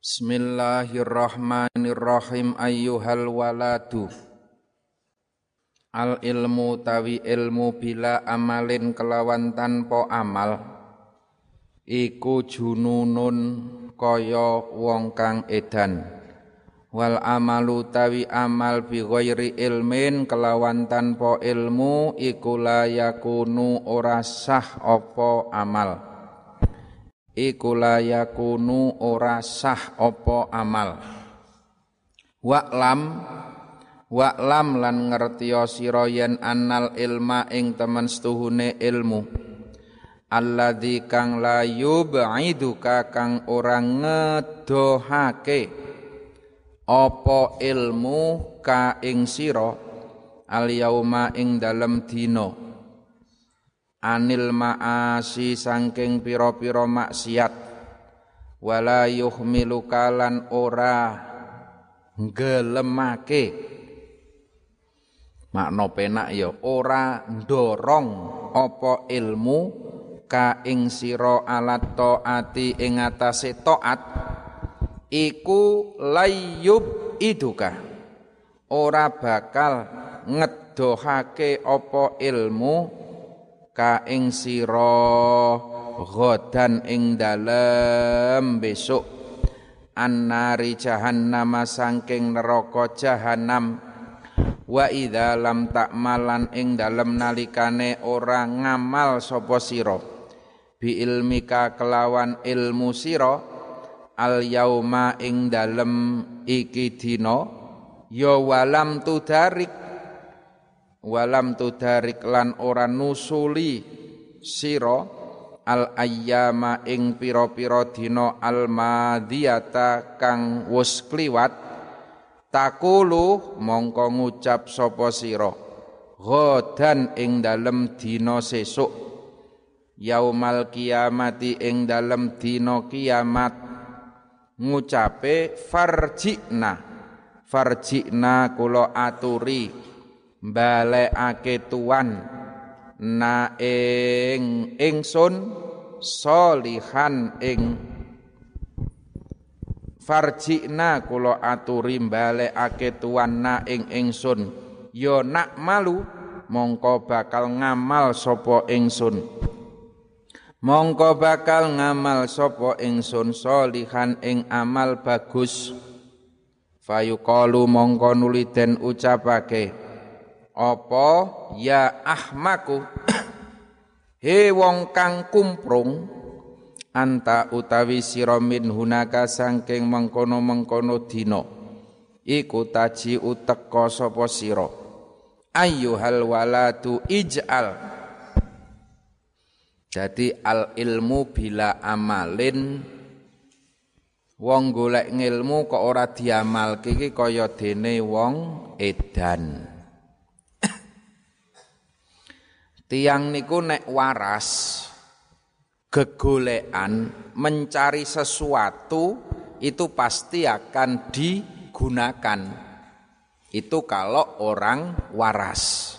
Bismillahirrahmanirrahim ayyuhal waladu. Al ilmu tawi ilmu bila amalin kelawan tanpa amal. Iku jununun kaya wong kang edan. Wal amalu tawi amal bi ghairi ilmin kelawan tanpa ilmu iku la yakunu ora sah apa amal iku layakunu ora sah apa amal. Wa'lam wa'lam lan ngertiya sira yen annal ilma ing temen setuhune ilmu. Alladzi kang la yub'iduka kang ora ngedohake apa ilmu ka ing sira al yauma ing dalem dina anil ma'asi sangking piro-piro maksiat. Wala yuhmilu kalan ora gelemake makna penak ya ora ndorong apa ilmu ka ing sira alat taati ing atase taat. Iku layyub iduka. Ora bakal ngedohake apa ilmu ka ing sira ghadan ing dalem besok annari jahannam sangking neraka jahanam wa idza lam ta'malan ing dalem nalikane ora ngamal sapa sira. Bi ilmika kelawan ilmu sira al yauma ing dalem iki dina ya walam tudarik walam tudarik lan ora nusuli sira al ayyama ing pira-pira dina al madiyata kang wis kliwat takulu mongko ngucap sapa sira ghadan ing dalem dina sesuk yaumal kiamati ing dalem dina kiamat. Ngucape farjina farjina kula aturi balekake tuan na ing ingsun solihan ing farjina kula aturi balekake tuan na ing ingsun. Ya nak malu mongko bakal ngamal sapa ingsun. Mongko bakal ngamal sapa ingsun solihan ing amal bagus. Fayuqalu mongko nuli den ucapake apa? Ya ahmaku. He wong kang kumprung anta utawi sira min hunaka saking mengkono-mengkono dina. Iku taji uteka sapa sira? Ayyuhal waladu ij'al. Jadi al ilmu bila amalin. Wong golek ngilmu kok ora diamalke iki kaya dene wong edan Tiang niku nek waras gegolean mencari sesuatu itu pasti akan digunakan. Itu kalau orang waras.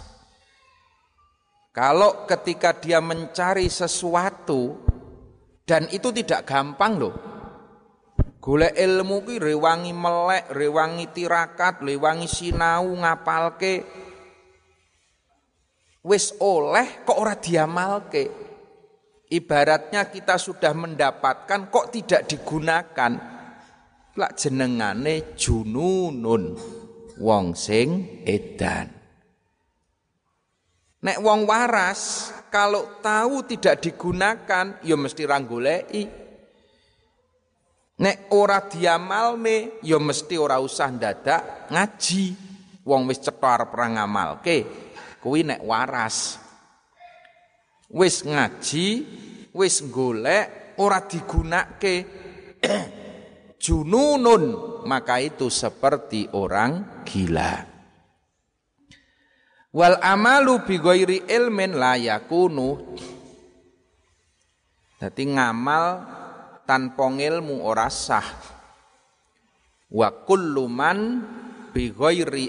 Kalau ketika dia mencari sesuatu dan itu tidak gampang loh. Golek ilmu ki rewangi melek, rewangi tirakat, rewangi sinau ngapalke wis oleh kok ora diamalke. Ibaratnya kita sudah mendapatkan kok tidak digunakan. Lak jenengane jununun wong sing edan. Nek wong waras kalau tahu tidak digunakan ya mesti ranggoleki. Nek ora diamalne ya mesti ora usah ndadak ngaji. Wong wis cetha perang ngamalke kuwi nek waras. Wis ngaji wis golek ora digunake jununun maka itu seperti orang gila. Wal amalu bi ghairi ilmin la yakunu. Dadi ngamal tanpa ilmu ora sah. Wa kullu man bi ghairi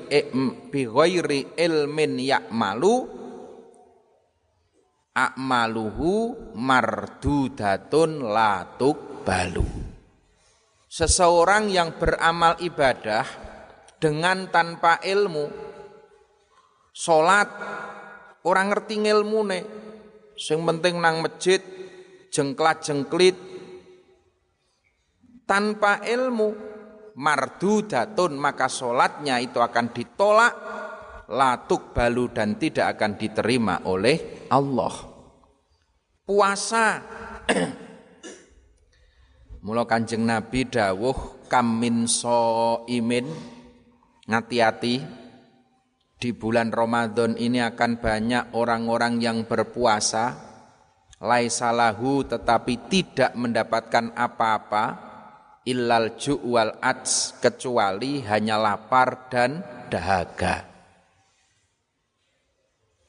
bi ghairi ilmin ya'malu a'maluhu mardudatun la tuqbalu. Seseorang yang beramal ibadah dengan tanpa ilmu, sholat, orang ngerti ilmu nih, sing penting nang masjid, jengklat jengklit, tanpa ilmu, mardudatun maka sholatnya itu akan ditolak, latuk balu dan tidak akan diterima oleh Allah. Puasa. Mula Kanjeng Nabi dawuh kamin so imin ngati-hati di bulan Ramadan ini akan banyak orang-orang yang berpuasa. Laisalahu tetapi tidak mendapatkan apa-apa illal ju'wal ats kecuali hanya lapar dan dahaga.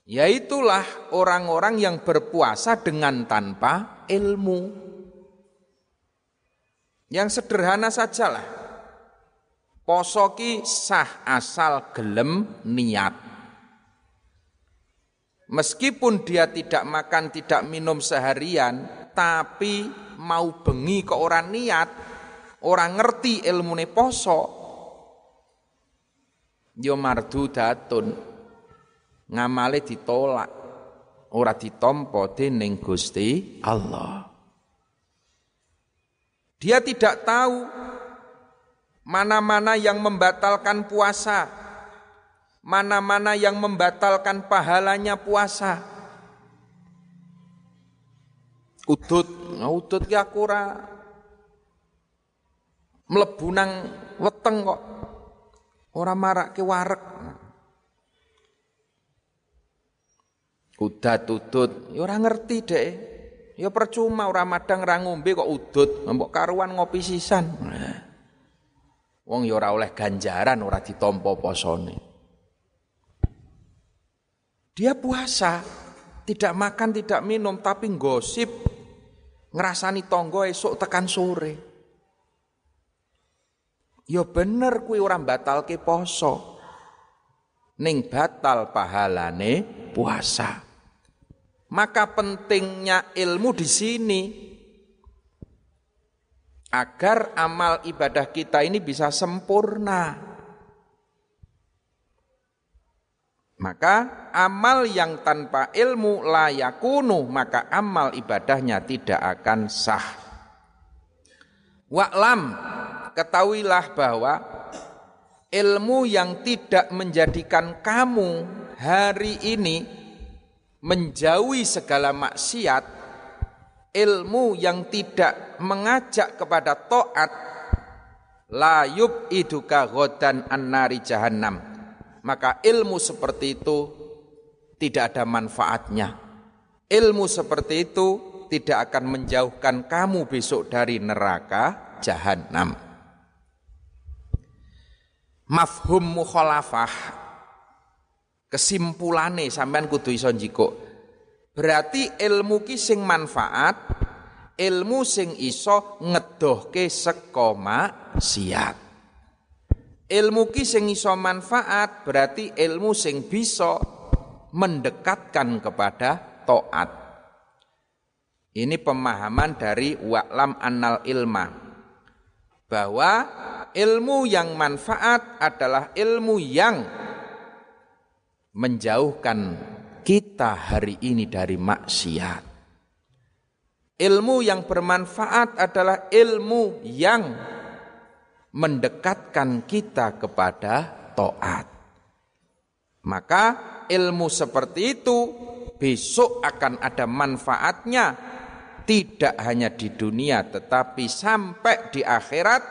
Yaitulah orang-orang yang berpuasa dengan tanpa ilmu. Yang sederhana sajalah. Posoki sah asal gelem niat. Meskipun dia tidak makan, tidak minum seharian, tapi mau bengi ke orang niat, orang ngerti ilmu ne poso, yo datun, ngamale ditolak, ora ditompo dening Gusti Allah. Dia tidak tahu mana-mana yang membatalkan puasa, mana-mana yang membatalkan pahalanya puasa. Udut, udut ya kura mlebu nang weteng kok. Ora marak ke warek. Udat udut, ya ora ngerti deh. Ya percuma ora madang ora ngombe kok udut, mbok karuan ngopi sisan. Wong ya ora oleh ganjaran ora ditampa posone. Dia puasa, tidak makan, tidak minum tapi gosip ngerasani tonggo esok tekan sore. Ya bener kuwi ora batalke poso. Ning batal pahalane puasa. Maka pentingnya ilmu di sini agar amal ibadah kita ini bisa sempurna. Maka amal yang tanpa ilmu layakunu maka amal ibadahnya tidak akan sah. Wa'lam ketahuilah bahwa ilmu yang tidak menjadikan kamu hari ini menjauhi segala maksiat, ilmu yang tidak mengajak kepada taat, layub iduka godan annari jahannam. Maka ilmu seperti itu tidak ada manfaatnya. Ilmu seperti itu tidak akan menjauhkan kamu besok dari neraka jahanam. Mafhum mukhalafah Kesimpulane sampean kudu iso njikuk. Berarti ilmu ki sing manfaat, ilmu sing iso ngedohke saka maksiat. Ilmu ki sing iso manfaat berarti ilmu sing bisa mendekatkan kepada taat. Ini pemahaman dari wa'lam annal ilma. Bahwa ilmu yang manfaat adalah ilmu yang menjauhkan kita hari ini dari maksiat. Ilmu yang bermanfaat adalah ilmu yang mendekatkan kita kepada taat. Maka ilmu seperti itu besok akan ada manfaatnya tidak hanya di dunia tetapi sampai di akhirat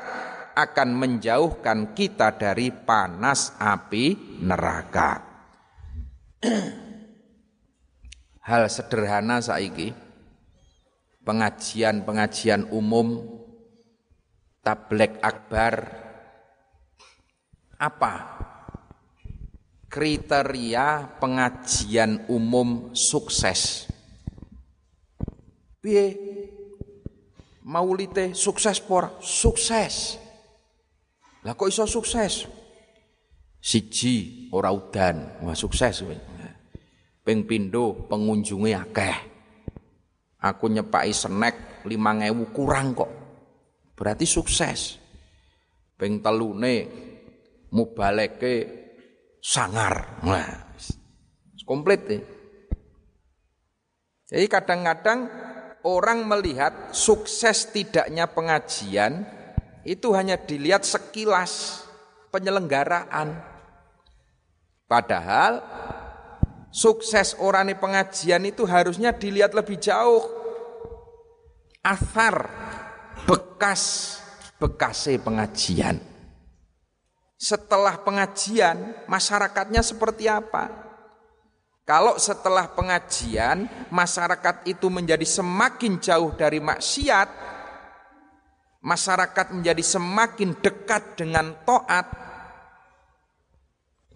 akan menjauhkan kita dari panas api neraka. hal sederhana saiki pengajian-pengajian umum tablek akbar apa? Kriteria pengajian umum sukses. Piye? Maulite sukses por sukses lah kok iso sukses siji ora udan wah sukses we Ping pindo pengunjungnya akeh. Aku nyepai snack 5000 kurang kok. Berarti sukses. ping telune mubaleke sangar. Nah, komplit deh. Jadi kadang-kadang orang melihat sukses tidaknya pengajian itu hanya dilihat sekilas penyelenggaraan. Padahal sukses orang pengajian itu harusnya dilihat lebih jauh. Asar, bekas, bekasnya pengajian. Setelah pengajian, masyarakatnya seperti apa? Kalau setelah pengajian, masyarakat itu menjadi semakin jauh dari maksiat, masyarakat menjadi semakin dekat dengan toat,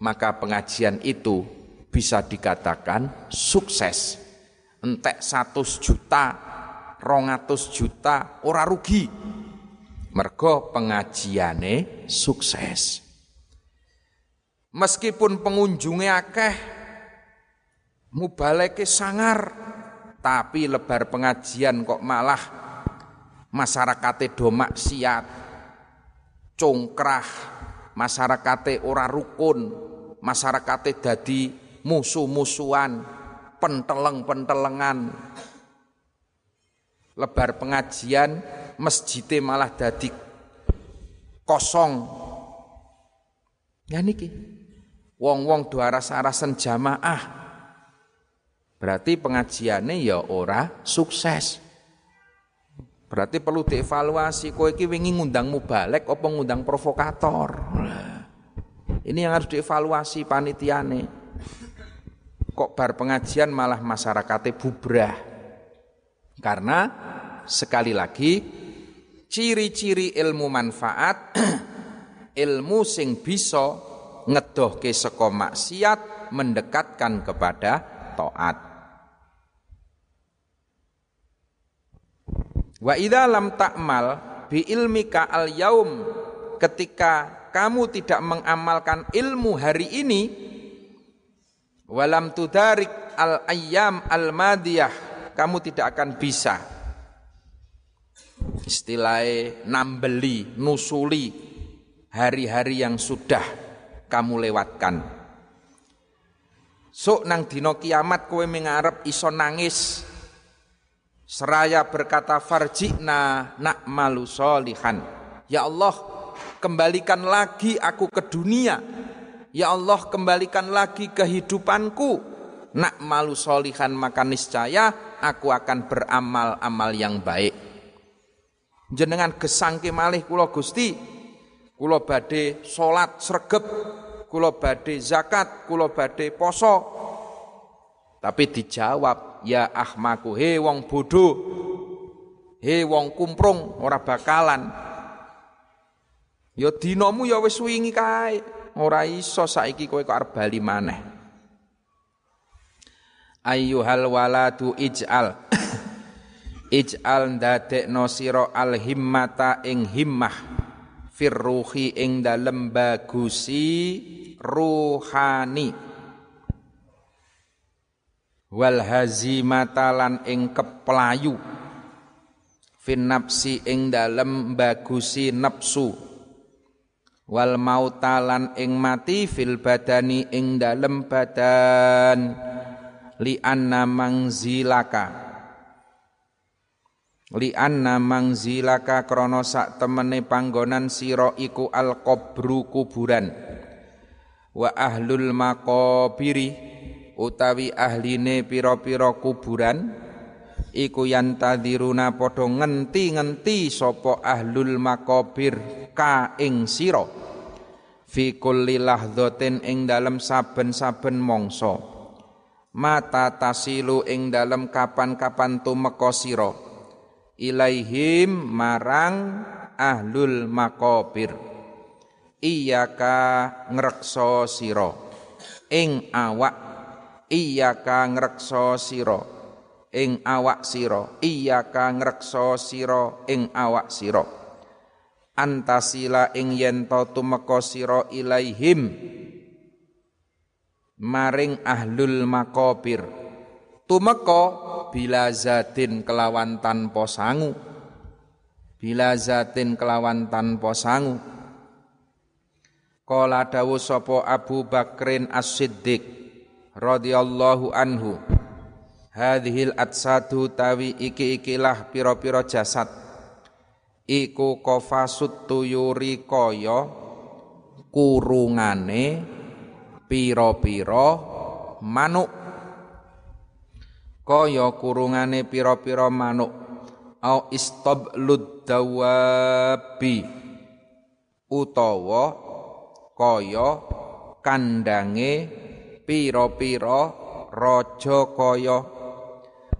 maka pengajian itu bisa dikatakan sukses. Entek 100 juta, 200 juta, ora rugi. Mergo pengajiane sukses. Meskipun pengunjungnya akeh, mubaleke sangar, tapi lebar pengajian kok malah masyarakate do maksiat, congkrah, masyarakate ora rukun, masyarakate dadi musuh-musuhan, penteleng-pentelengan. Lebar pengajian, masjidnya malah dadi kosong. Ya niki. Wong-wong do aras-arasan jamaah. Berarti pengajiannya ya ora sukses. Berarti perlu dievaluasi kowe iki wingi ngundang mubalek apa ngundang provokator. Ini yang harus dievaluasi panitiane kok bar pengajian malah masyarakatnya bubrah. Karena sekali lagi ciri-ciri ilmu manfaat ilmu sing bisa ngedohke saka maksiat mendekatkan kepada taat. Wa idza lam ta'mal bi ilmika al yaum ketika kamu tidak mengamalkan ilmu hari ini Walam tudarik al ayyam al madiyah kamu tidak akan bisa istilahnya nambeli, nusuli hari-hari yang sudah kamu lewatkan. Sok nang dino kiamat kowe mengarep iso nangis. Seraya berkata farjina nak malu solihan. Ya Allah, kembalikan lagi aku ke dunia. Ya Allah kembalikan lagi kehidupanku. Nak malu solihan maka niscaya Aku akan beramal-amal yang baik. Jenengan gesangke malih kula Gusti. Kula badhe salat sregep. Kula badhe zakat Kula badhe poso. Tapi dijawab Ya ahmaku He wong bodoh He wong kumprung Ora bakalan. Ya dinomu ya wis wingi kae. Ora iso saiki kowe kok arep bali maneh. Ayyuhal waladu ij'al. Ij'al ndadekno sira al himmata ing himmah. Firruhi ing dalem bagusi ruhani wal hazimata lan ing keplayu fin nafsi ing dalem bagusi nafsu. Wal mautalan ing mati fil badani ing dalem badan. Li anna mangzilaka. Li anna mangzilaka krana sak temene panggonan sira iku al qabru kuburan. Wa ahlul maqabiri utawi ahline pira-pira kuburan iku yantadiruna padha ngenti-ngenti sapa ahlul maqabir ka ing sira. Fi kulli lahdhatin ing dalem saben-saben mangsa. Mata tasilu ing dalem kapan-kapan tumeka sira. Ilaihim marang ahlul makobir iyaka ngrekso sira. Ing awak iyaka ngrekso sira. Ing awak sira. Iyaka ngrekso sira. Ing awak sira. Antasila ing yen to tumeka sira ilaihim. Maring ahlul makobir. Tumeka bila zatin kelawan tanpa sangu. Bila zatin kelawan tanpa sangu. Kala dawu sapa Abu Bakrin As-Siddiq radhiyallahu anhu. Hadhil atsadu tawi iki-ikilah pira-pira jasad. Iku kofasut tuyuri kaya kurungane pira-pira manuk. Kaya kurungane pira-pira manuk. Au istablud dawabi. Utawa kaya kandange pira-pira raja kaya.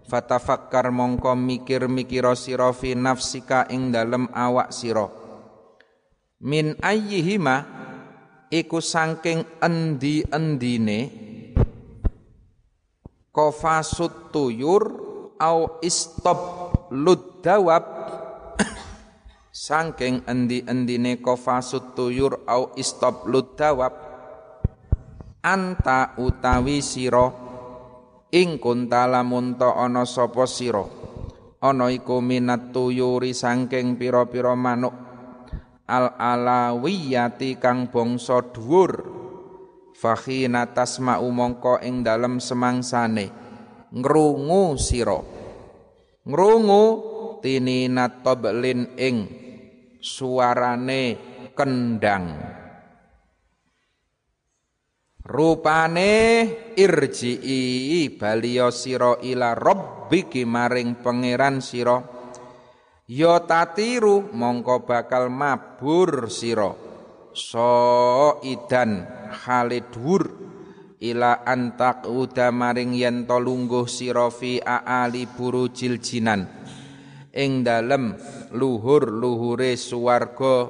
Fatafakkar mongko mikir-mikira sira fi nafsika ing dalem awak sira. Min ayyihima iku saking endi-endine kofasut tuyur au istop luddawab. Sangking endi-endine kofasut tuyur au istop ludawab anta utawi sira. Ing kuntala munta ana sapa sira? Ana iku minat tuyuri sangking pira-pira manuk. Al alawiyati kang bangsa dhuwur. Fakhina tasma'u mongko ing dalem semangsane. Ngrungu sira. Ngrungu tinina tablin ing suarane kendang rupane irji'i baliya sira ila rabbiki maring pangeran sira. Ya tatiru mongko bakal mabur sira. So idan khalidhur ila antak uda maring yen lungguh fi aali burujil jinan ing dalem luhur-luhure swarga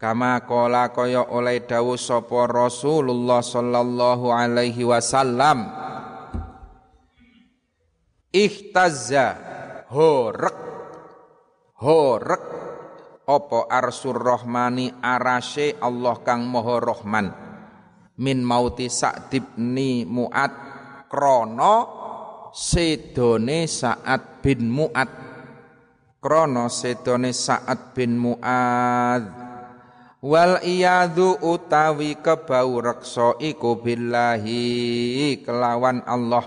kama kala kaya oleh dawuh sapa Rasulullah sallallahu alaihi wasallam. Ihtazza horek horek. Apa arsur rahmani arashe Allah kang maha rahman? Min mauti Sa'd ibni Mu'ad krana sedone Sa'ad bin Mu'ad. Krana sedone Sa'ad bin Mu'ad wal iyadu utawi kebau reksa iku billahi kelawan Allah.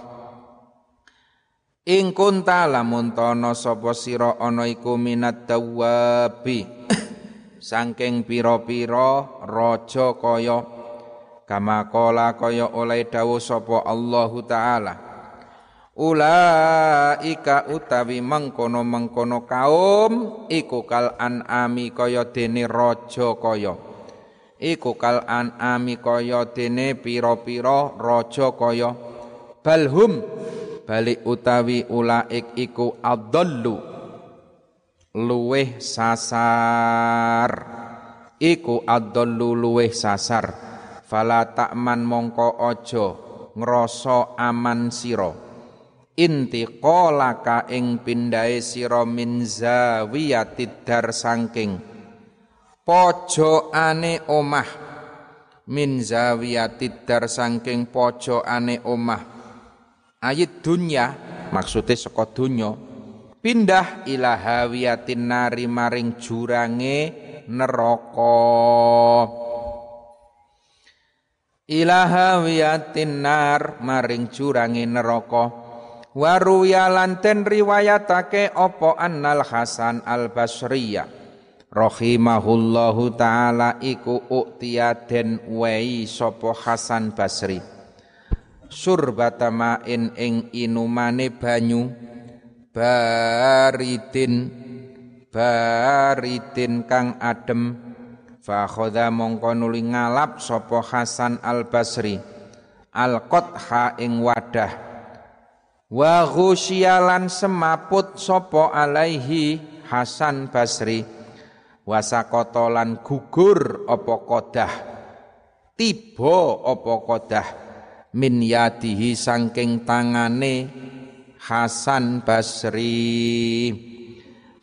Ing kunta lamun tono sapa sira ana iku minat dawabi. Saking pira-pira raja kaya kama kala kaya oleh dawuh sapa Allahu taala Ulaika utawi mengkono-mengkono kaum iku kal an'ami kaya dene raja kaya. Iku kal an'ami kaya dene pira-pira raja kaya. Balhum balik utawi ulaik iku adallu luweh sasar. Iku adallu luweh sasar. Fala takman mongko aja ngrasa aman sira intiqalaka ing pindhae sira min zawiyatid dar saking pojokane omah. Min zawiyatid dar saking pojokane omah. Ayat dunya maksude saka dunya pindah ila hawiyatin nari maring jurange neraka. Ila hawiyatin nar maring jurange neraka Waruya lanten riwayatake opo annal Hasan al Basriya rahimahullahu taala iku uktiya den wei sopo Hasan Basri. Surbatamain ing inumane banyu baridin baridin kang adem. Fa khodha mongko nuli ngalap sapa Hasan al Basri al qotha ing wadah wa ghusyalan semaput sopo alaihi Hasan Basri. Wasakotolan gugur opo kodah. Tiba opo kodah. Min yadihi sangking tangane Hasan Basri.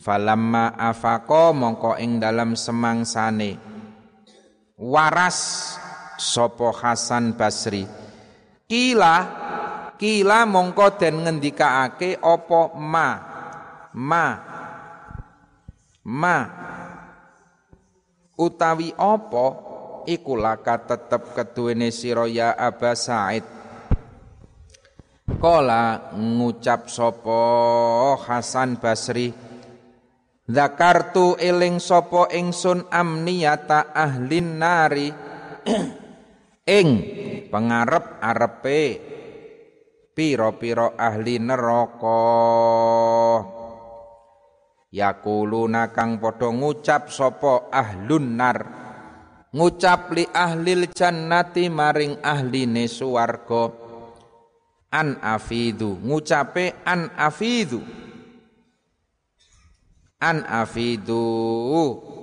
Falamma afako mongko ing dalam semangsane. Waras sopo Hasan Basri. Kila Kila mongko den ngendikaake apa ma? Ma. Ma. Utawi apa? Iku laka tetep keduwene sira ya Aba Said. Kala ngucap sapa Hasan Basri Zakartu eling sapa ingsun amniyata ahlin nari ing pangarep arepe pira-pira ahli neraka. Yakuluna kang padha ngucap sapa ahlun nar. Ngucap li ahlil jannati maring ahline swarga an afidu. Ngucape an afidu. An afidu.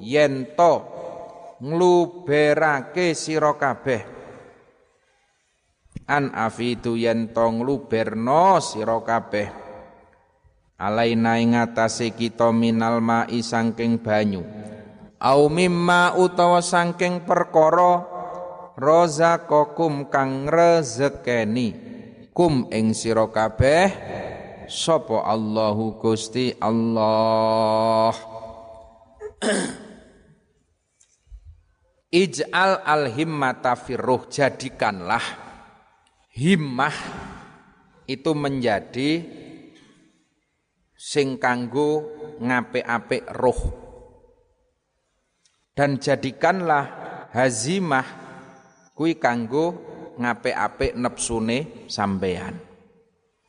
Yento ngluberake sira kabeh an afidu yento ngluberno sira kabeh. Alaina ing kita minal mai saking banyu. Au mimma utawa saking perkara rozaqakum kang rezekeni. Kum ing sira kabeh sapa Allahu Gusti Allah. Ij'al al himmata firruh jadikanlah himmah itu menjadi sing kanggo ngapik-apik roh. Dan jadikanlah hazimah kui kanggo ngapik-apik nepsune sampean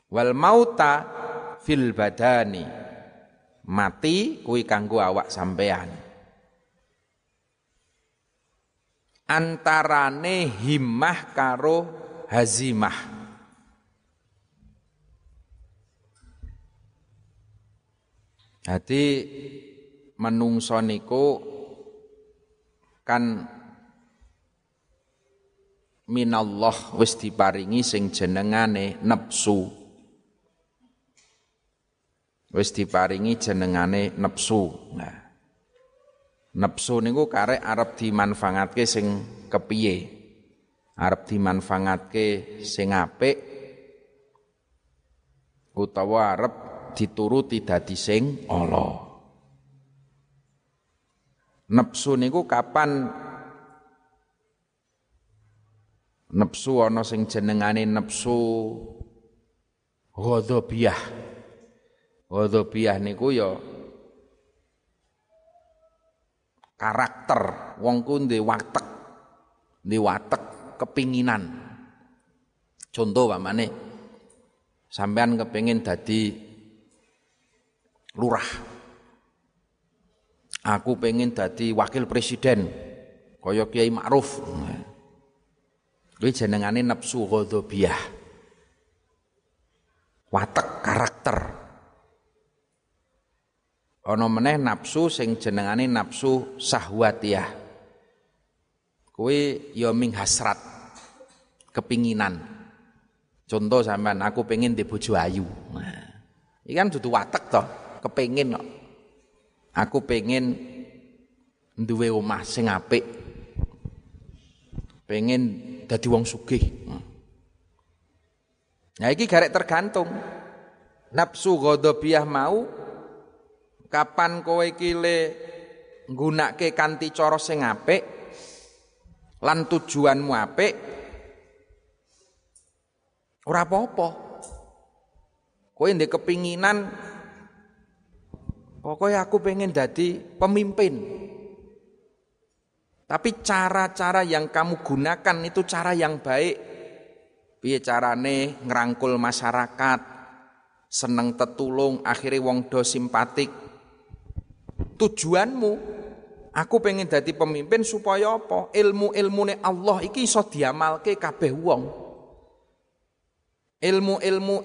wal mauta fil badani. Mati kui kanggo awak sampean antarane himmah karo hazimah Jadi menungso niku kan minallah wis diparingi sing jenengane nepsu. Wis diparingi jenengane nepsu. Nah. Nepsu niku karek arep dimanfaatke sing kepiye? Arep dimanfaatke sing apik utawa arep dituruti dadi sing ala. Nepsu niku kapan nepsu ana sing jenengane nepsu ghadabiyah. Ghadabiyah niku ya karakter wong ku ndek watek. Ndek watek kepinginan. Contoh pamane sampean kepengin dadi lurah. Aku pengen dadi wakil presiden kaya Kiai Ma'ruf. Kuwi jenengane nafsu ghadabiyah. Watek karakter. Ana meneh nafsu sing jenengane nafsu sahwatiyah. Kuwi ya ming hasrat, kepinginan. Contoh sampean aku pengen di bojo ayu. Nah, iki kan watek toh kepengin kok. Aku pengen duwe omah sing apik. Pengen dadi wong sugih. Nah iki garek tergantung. Nafsu ghadabiyah mau kapan kowe iki le nggunakake kanthi cara sing apik lan tujuanmu apik ora apa-apa. Kowe ndek kepinginan Pokoknya aku pengen jadi pemimpin. Tapi cara-cara yang kamu gunakan itu cara yang baik. Piye carane ngerangkul masyarakat, seneng tetulung, akhirnya wong do simpatik. Tujuanmu, aku pengen jadi pemimpin supaya apa? Ilmu-ilmune Allah iki iso diamalke kabeh wong. Ilmu-ilmu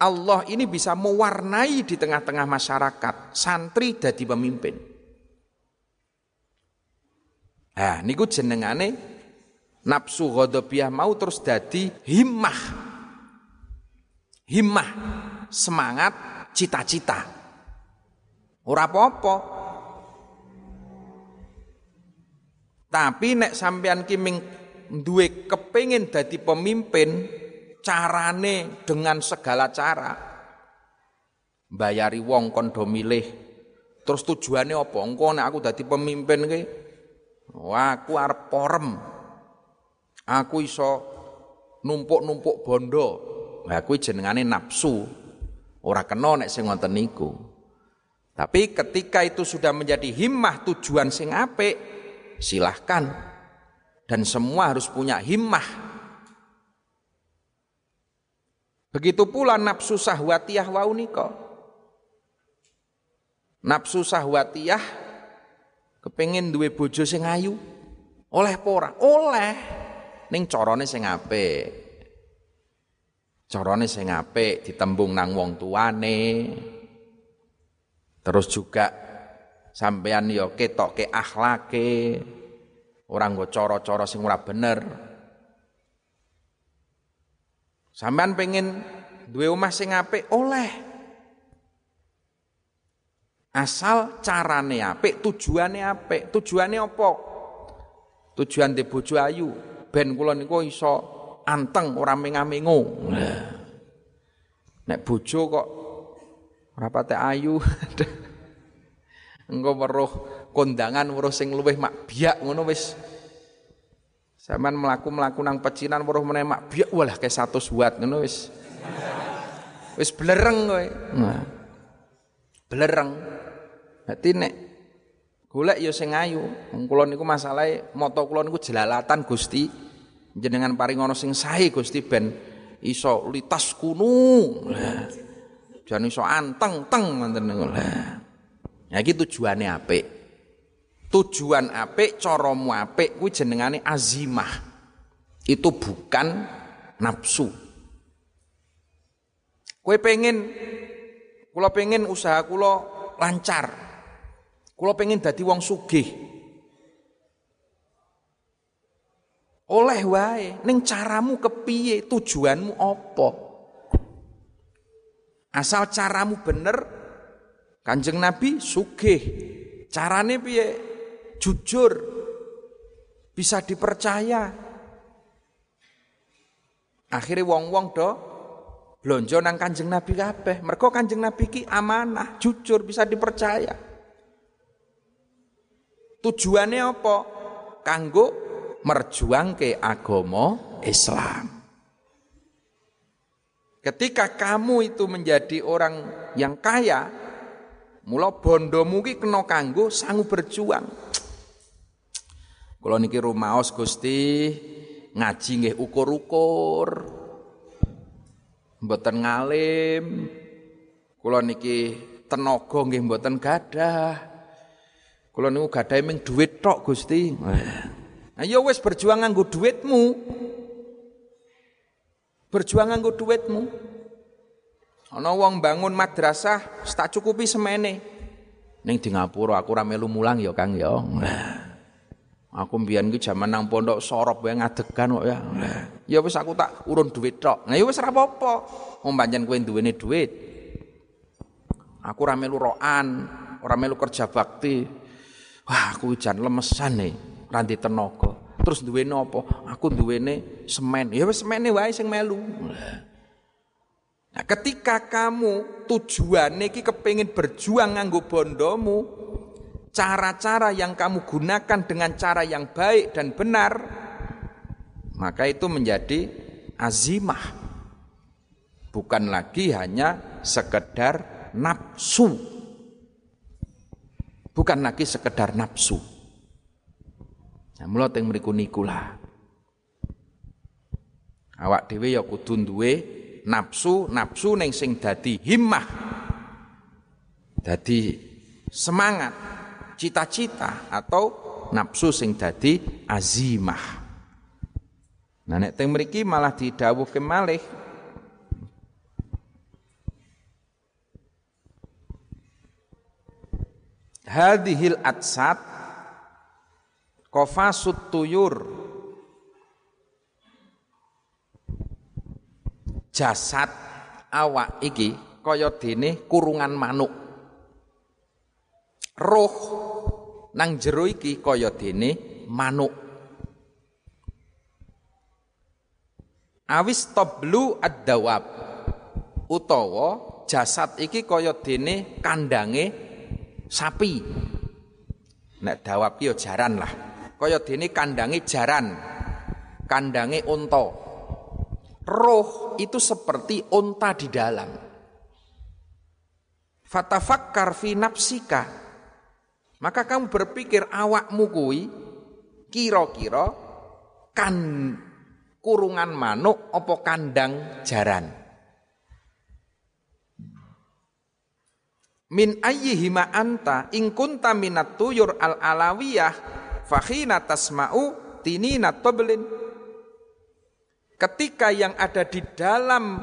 Allah ini bisa mewarnai di tengah-tengah masyarakat. Santri jadi pemimpin. Nah, niku jenengane nafsu ghadabiyah mau terus jadi himmah. Himmah, semangat, cita-cita. Ora apa-apa. Tapi nek sampean ki duwe kepengin dadi pemimpin, carane dengan segala cara bayari wong kondo milih terus tujuannya apa engko nek aku dadi pemimpin ki wah aku arep porem Aku iso numpuk-numpuk bondo. Kuwi jenengane nafsu. Ora kena nek sing ngoten niku. Tapi ketika itu sudah menjadi himmah tujuan sing apik, silahkan. Dan semua harus punya himmah. Begitu pula nafsu sahwatiyah waunika. Nafsu sahwatiyah kepengin duwe bojo sing ayu. Oleh pora? Oleh. Ning carane sing apik. Carane sing apik ditembung nang wong tuane. Terus juga sampean yo ketoke akhlake. Orang nggo cara-cara sing ora bener. Sampean pengen duwe omah sing apik oleh. Asal carane apik, tujuane apik. Tujuane apa? Tujuan di bojo ayu, ben kula niku iso anteng ora menga-mengo. Nek bojo kok ora pate ayu. Engko weruh kondangan weruh sing luwih mak biak ngono wis Sampeyan melaku-melaku nang pecinan weruh meneh mak biak walah kayak 100 watt ngono wis. Wis blereng kowe. Nah. Blereng. Dadi nek golek ya sing ayu. Wong kula niku masalahe moto kula niku jelalatan Gusti. Jenengan paring ana sing sae Gusti ben iso litas kunu. Jan iso anteng teng ngoten niku. Lah. Ya iki tujuane apik tujuan apik, caramu apik kuwi jenengane azimah. Itu bukan nafsu. Kue pengen kula pengen usaha kula lancar. Kula pengen dadi wong sugih. Oleh wae, ning caramu kepiye, tujuanmu apa? Asal caramu bener, Kanjeng Nabi sugih. Carane piye? jujur, bisa dipercaya. Akhirnya wong-wong do blonjo nang Kanjeng Nabi kabeh. Mergo Kanjeng Nabi ki amanah, jujur, bisa dipercaya. Tujuannya apa? Kanggo merjuang ke agama Islam. Ketika kamu itu menjadi orang yang kaya, mula bondomu ki kena kanggo sanggup berjuang. Kula niki rumaos Gusti ngaji nggih ukur-ukur. Mboten ngalim. Kula niki tenaga nggih mboten gadah. Kula niku gadah ming dhuwit tok Gusti. Nah ya wis berjuang nganggo dhuwitmu. Berjuang nganggo dhuwitmu. Ana wong bangun madrasah tak cukupi semene. Ning di ngapura aku ora melu mulang ya Kang ya. Aku mbiyen ki jaman nang pondok sorop wae ngadegan kok ya. Ya wis aku tak urun duit tok. Nah ya wis ora apa-apa. Wong pancen kowe duwene duit. Aku ora melu roan, ora melu kerja bakti. Wah, aku jan lemesan nih, ranti tenaga. Terus duwene apa? Aku duwene semen. Ya wis semene wae sing melu. Nah, ketika kamu tujuannya ki kepengin berjuang nganggo bondomu, cara-cara yang kamu gunakan dengan cara yang baik dan benar, maka itu menjadi azimah. Bukan lagi hanya sekedar nafsu. Bukan lagi sekedar nafsu. Nah, mula teng mriku niku lah. Awak dhewe ya kudu duwe nafsu, nafsu ning sing dadi himmah. Dadi semangat cita-cita atau nafsu sing dadi azimah. Nah nek teng mriki malah didhawuhke malih hadhil atsat qafasut tuyur jasad awak iki kaya dene kurungan manuk. Roh nang jero iki kaya dene manuk. Awis tablu ad-dawab utawa jasad iki kaya dene kandange sapi. Nek dawab ki ya jaran lah. Kaya dene kandange jaran kandange unta. Roh itu seperti unta di dalam. Fatafakkar fi nafsika. Maka kamu berpikir awakmu kuwi kira-kira kan kurungan manuk apa kandang jaran. Min ayyihima anta in kunta minat tuyur al alawiyah fakhina tasma'u tinina toblin. Ketika yang ada di dalam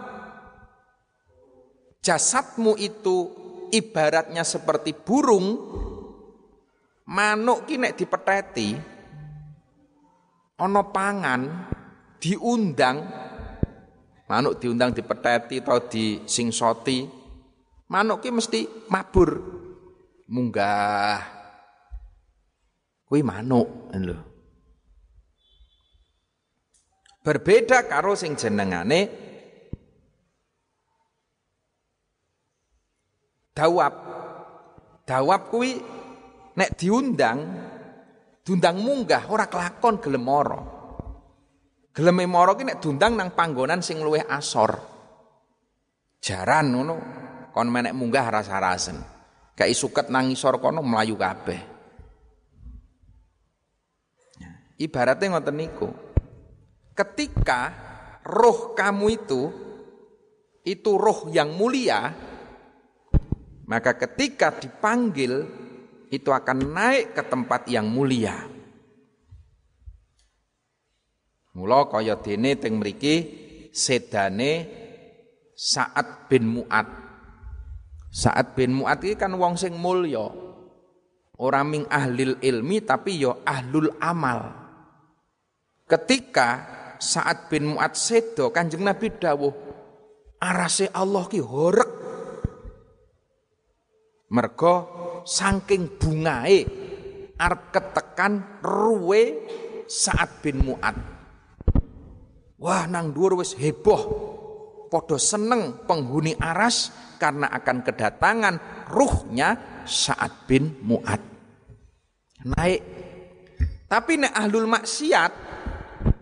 jasadmu itu ibaratnya seperti burung, manuk ki nek dipeteti ana pangan diundang manuk diundang dipeteti atau disingsoti manuk ki mesti mabur. Munggah. Kuwi manuk lho berbeda karo sing jenengane dawab. Dawab kuwi nek diundang diundang munggah ora kelakon gelem mara. Gelem mara ki nek diundang nang panggonan sing luwih asor. Jaran ngono kon menek munggah rasa-rasen. Gak suket nang isor kono melayu kabeh. Ibaratnya ngoten niku ketika roh kamu itu itu roh yang mulia maka ketika dipanggil itu akan naik ke tempat yang mulia. Mula kaya dene teng mriki sedane Sa'ad bin Mu'ad. Sa'ad bin Mu'ad iki kan wong sing mulya. Ora ming ahlil ilmi tapi yo ya ahlul amal. Ketika Sa'ad bin Mu'ad sedo Kanjeng Nabi dawuh, arase Allah ki horek Mergo saking bungae arep ketekan ruwe saat bin Mu'ad. Wah nang dhuwur wis heboh. Podo seneng penghuni aras karena akan kedatangan ruhnya saat bin Mu'ad. Naik. Tapi nek ahlul maksiat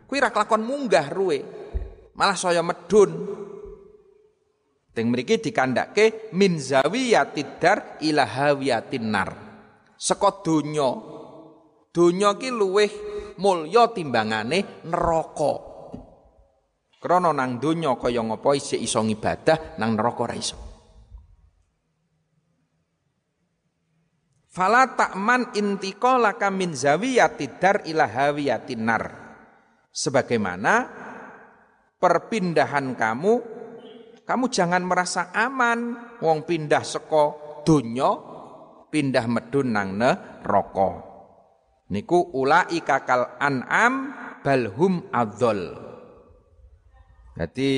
kuwi ra kelakon munggah ruwe. Malah saya medun Teng mriki dikandhake min zawiyatid dar ila hawiyatin nar. Saka donya. Donya ki luweh mulya timbangane neraka. Krana nang donya kaya ngapa isih iso ngibadah nang neraka ora iso. Fala ta'man intiqalaka min zawiyatid dar ila hawiyatin nar. Sebagaimana perpindahan kamu kamu jangan merasa aman wong pindah seko donya pindah medun nang neraka. Niku ulaika kal an'am balhum adzol. Jadi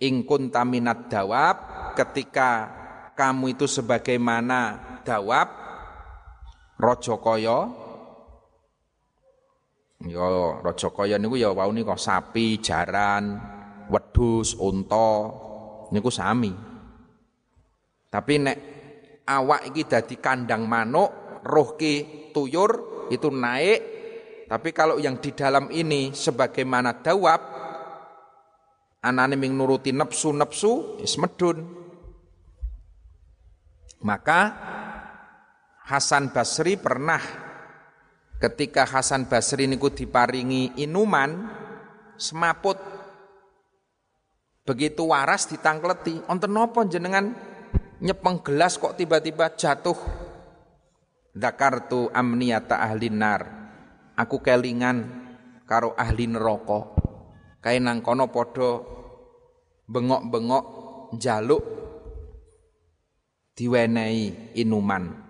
ingkun taminat dawab ketika kamu itu sebagaimana dawab rojo koyo yo rojo koyo niku ya wau niku sapi jaran wedus unta niku sami. Tapi nek awak iki dadi kandang manuk, roh ki tuyur itu naik. Tapi kalau yang di dalam ini sebagaimana dawab, anane ming nuruti nepsu-nepsu, is medun. Maka Hasan Basri pernah ketika Hasan Basri niku diparingi inuman semaput Begitu waras ditangkleti, onten napa jenengan nyepeng gelas kok tiba-tiba jatuh. Dakartu amniyata ahli nar. Aku kelingan karo ahli neraka. Kae nang kono padha bengok-bengok jaluk diwenehi inuman.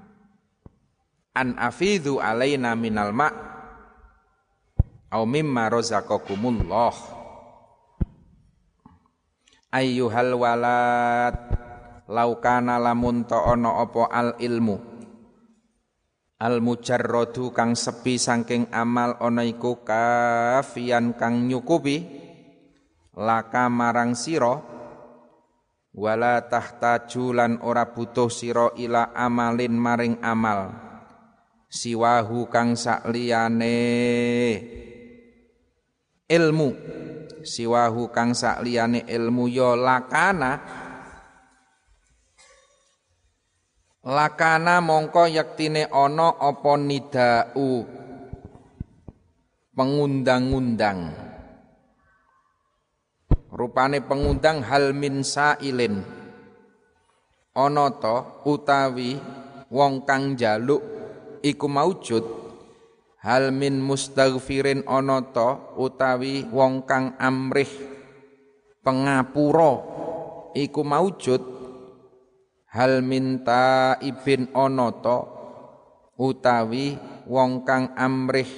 An afidhu alaina minal ma' au mimma razaqakumullah. Ayyuhal walad laukana lamun ta ana apa al ilmu. Al mujarradu kang sepi saking amal ana iku kafian kang nyukupi laka marang sira wala tahtaju lan ora butuh sira ila amalin maring amal siwahu kang sakliyane. Ilmu. Siwahu kang sakliyane ilmu ya lakana. Lakana mongko yektine ana apa nidau? Pengundang-undang. Rupane pengundang hal min sailin. Ana utawi wong kang jaluk iku maujud hal min mustaghfirin ana utawi wong kang amrih pengapura iku maujud hal min taibin ana utawi wong kang amrih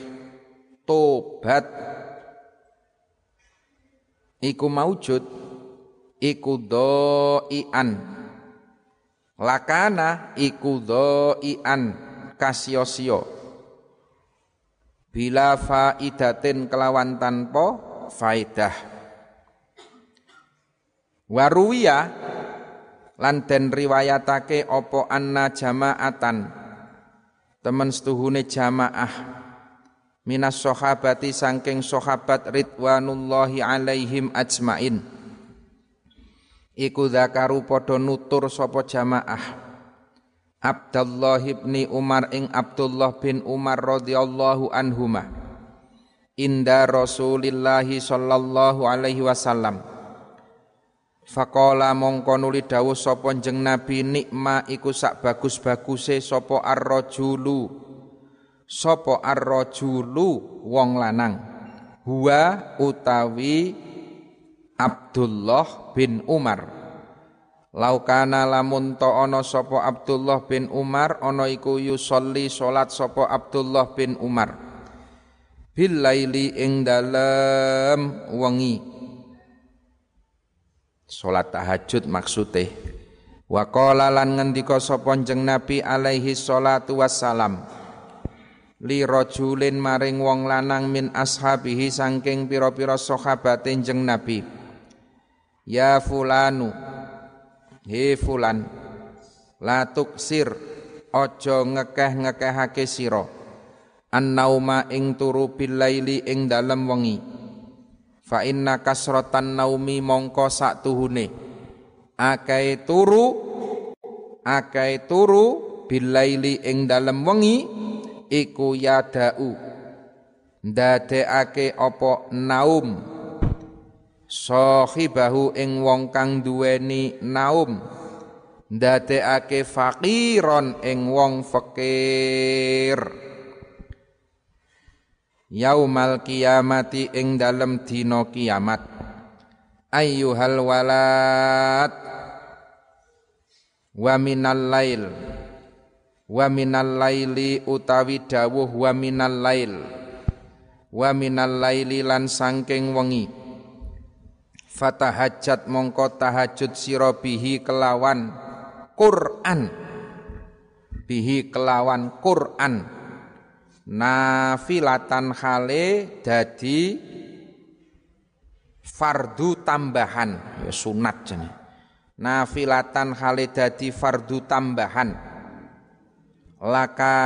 tobat iku maujud iku doian lakana iku doian kasiosio bila faidatin kelawan tanpa faidah. Waruwiya lan den riwayatake opo anna jamaatan. Temen setuhune jamaah. Minas sahabati sangking sahabat ridwanullahi alaihim ajmain. Iku zakaru padha nutur sapa jamaah Abdullah bin Umar ing Abdullah bin Umar radhiyallahu anhuma. Inda Rasulillah sallallahu alaihi wasallam. Faqala mongko nuli dawuh sapa jeneng Nabi nikma iku sak bagus-baguse sapa ar-rajulu. Sapa ar-rajulu wong lanang? Huwa utawi Abdullah bin Umar Laukana lamun to ana sapa Abdullah bin Umar ana iku yusolli salat sapa Abdullah bin Umar. Bil laili ing dalem wengi. Salat tahajud maksude wa qala lan ngendika sapa jeneng Nabi alaihi salatu wassalam. Li rajulin maring wong lanang min ashabihi sangking pira-pira sahabate jeng Nabi. Ya fulanu he fulan la tuksir. Aja ngekeh-ngekehake sira. Annauma ing turu bilaili ing dalem wengi. Fa inna kasratan naumi mongko sak tuhune akai turu akai turu bilaili ing dalem wengi iku yadau. Ndadekake apa naum sahibahu ing wong kang duweni naum. Ndadekake faqiron ing wong fakir. Yaumal kiamati ing dalem dina kiamat. Ayyuhal walad. Wa minal lail. Wa minal laili utawi dawuh wa minal lail. Wa minal laili lan sangking wengi fatahajat mongko tahajud sira bihi kelawan Quran. Bihi kelawan Quran. Nafilatan khale dadi fardu tambahan. Ya sunat jane. Nafilatan khale dadi fardu tambahan. Laka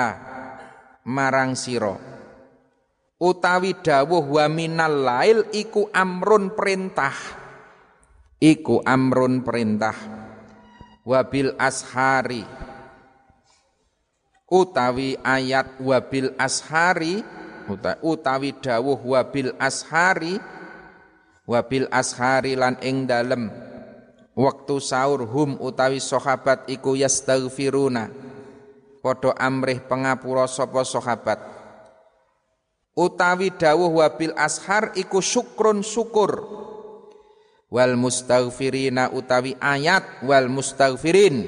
marang siro utawi dawuh wa minal lail iku amrun perintah. Iku amrun perintah. Wabil ashari utawi ayat wabil ashari utawi dawuh wabil ashari wabil ashari lan ing dalem. Waktu sahur hum utawi sahabat iku yastaghfiruna. Padha amrih pengapura sapa sahabat utawi dawuh wabil ashar iku syukrun syukur. Wal mustaghfirina utawi ayat wal mustaghfirin.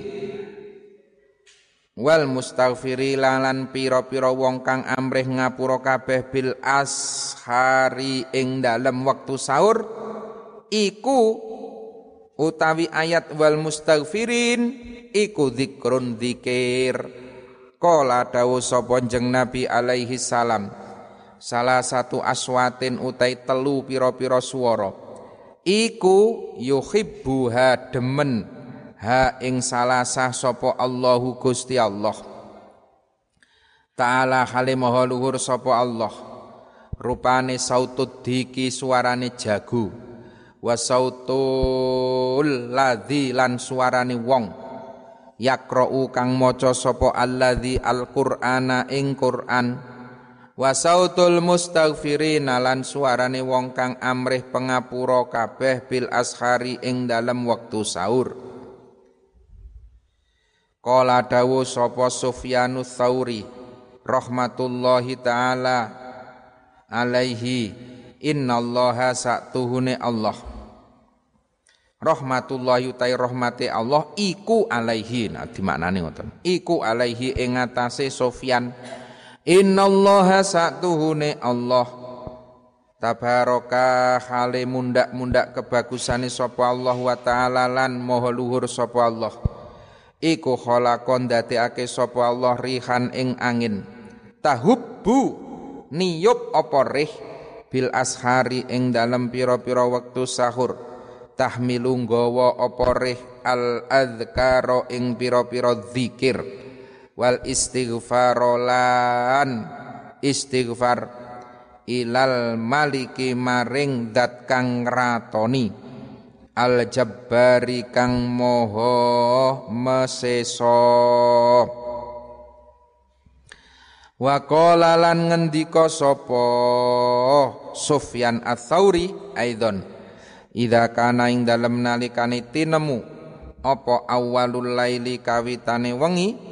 Wal mustaghfiri lan pira-pira wong kang amrih ngapura kabeh bil ashari ing dalem wektu sahur iku utawi ayat wal mustaghfirin iku zikrun zikir Kala dawu sapa Nabi alaihi salam salah satu aswatin utai telu pira-pira swara. Iku yuhibbuha demen. Ha ing salasah sapa Allahu Gusti Allah. Ta'ala hale maha luhur sapa Allah. Rupane sautud diki suarane jagu. Wa sautul lan suarane wong. Yakra'u kang maca sapa alladzi alqur'ana ing Qur'an wa sautul mustaghfirin lan suarane wong kang amrih pengapura kabeh bil ashari ing dalem wektu sahur. Qala dawu sapa Sufyanus Tsauri rahmatullahi taala alaihi innallaha sa'tuhune Allah. Rahmatullahi utai rahmati Allah iku alaihi. Nah dimaknani ngoten. Iku alaihi ing ngatasé Sufyan innallaha sa'tuhune Allah. Tabaraka hale mundak-mundak kebagusane sapa Allah wa taala lan maha luhur sapa Allah. Iku khalaqon dadekake sapa Allah rihan ing angin. Tahubbu niyup apa rih? Bil ashari ing dalem pira-pira wektu sahur. Tahmilu nggawa apa rih? Al adzkara ing pira-pira zikir wal istighfar lan istighfar ilal maliki maring dat kang ratoni al jabbari kang moho meseso. Wa qala lan ngendika sapa? Sufyan Ats-Tsauri aidon. Idza kana ing dalem nalikane tinemu apa awalul laili kawitane wengi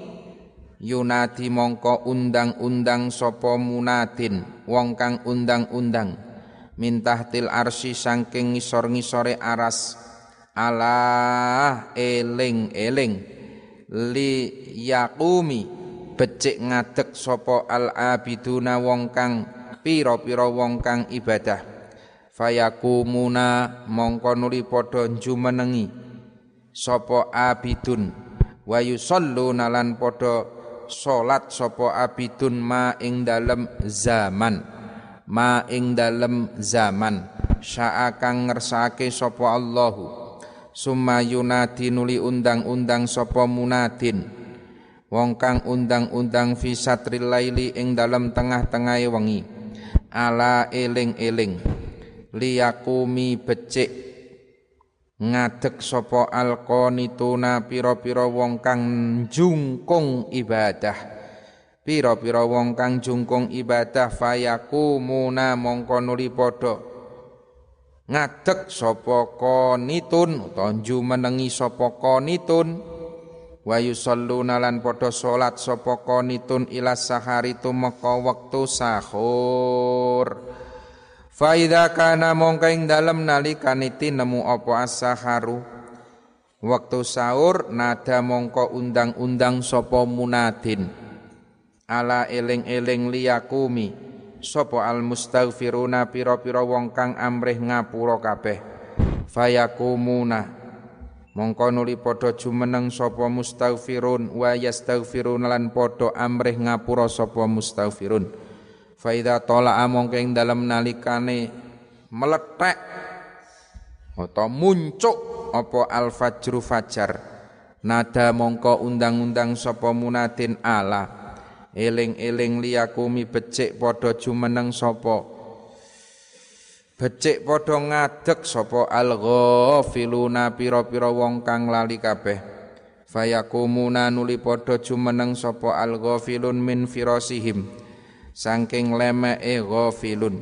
yunadi mongko undang-undang sapa munadin wong kang undang-undang. Mintahtil arsi sangking ngisor-ngisore aras. Ala eling-eling. Li yakumi becik ngadek sopo al abiduna wong kang pira-pira wong kang ibadah. Fayakumuna mongko nuli padha jumenengi sapa abidun. Wa yusalluna lan padha salat sapa abidun ma ing dalem zaman. Ma ing dalem zaman. Syaa kang ngersake sapa Allahu. Summa yunadi nuli undang-undang sapa munadin. Wong kang undang-undang fi satril laili ing dalem tengah-tengahe wengi. Ala eling-eling. Liyakumi becik ngadeg sapa alqanituna pira-pira wong kang jungkung ibadah. Pira-pira wong kang jungkung ibadah fayakumuna mongko nuli padha. Ngadeg sapa konitun utawa jumenengi sapa konitun wa yusalluna lan padha salat sapa konitun ila sahari tumeka wektu sahur Faida kana mongko ing dalem nalikane tinemu apa as-saharu Waktu sahur nada mongko undang-undang sapa munadin. Ala eling-eling liyakumi sapa al mustaghfiruna pira-pira wong kang amrih ngapura kabeh. Fayakumuna mongko nuli padha jumeneng sapa mustaghfirun wa yastaghfirun lan padha amrih ngapura sapa mustaghfirun fa idza tala'a mongko ing dalem nalikane meletek atau muncuk apa al fajru fajar. Nada mongko undang-undang sapa munadin ala eling-eling liyakumi becik padha jumeneng sapa? Becik padha ngadeg sapa? Al-ghafiluna pira-pira wong kang lali kabeh. Fayakumuna nuli padha jumeneng sapa? Al-ghafilun min firasihim saking lemeke ghafilun.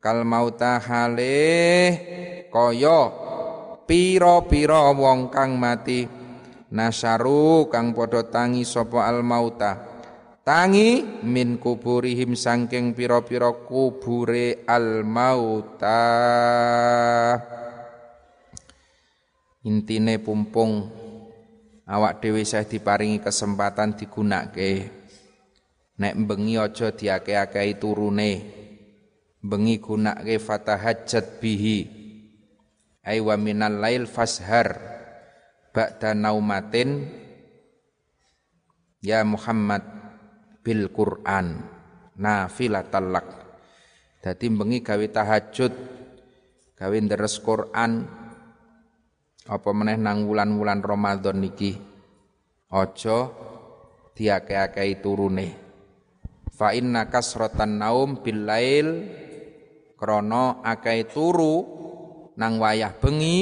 Kal mauta halih kaya pira-pira wong kang mati. Nasaru kang padha tangi sapa al mauta. Tangi min kuburihim sangking piro-piro kubure al mauta. Intine pumpung. Awak dhewe saya diparingi kesempatan digunakake nek bengi aja diake-akehi turune. Bengi gunake fatahajjat bihi. Ay wa minal lail fashar. Ba'da naumatin. Ya Muhammad bil Quran. Nafilatan lak. Dadi bengi gawe tahajud gawe deres Quran. Apa meneh nang wulan-wulan Ramadan niki? Aja diake-akei turune fa inna kasratan naum bil lail krana akeh turu nang wayah bengi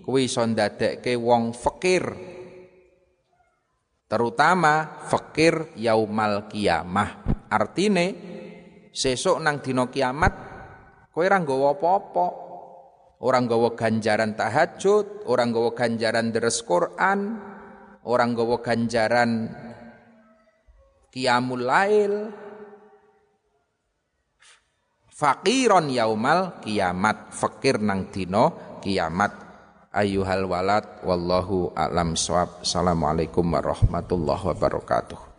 kuwi iso ndadekke wong fakir. Terutama fakir yaumal kiamah. Artine sesuk nang dina kiamat kowe ora nggawa apa-apa. Orang gawa ganjaran tahajud orang gawa ganjaran deres Quran orang gawa ganjaran qiyamul lail fakiron yaumal kiamat. Fakir nang dino kiamat. Ayuhal walad wallahu alam swab assalamualaikum warahmatullahi wabarakatuh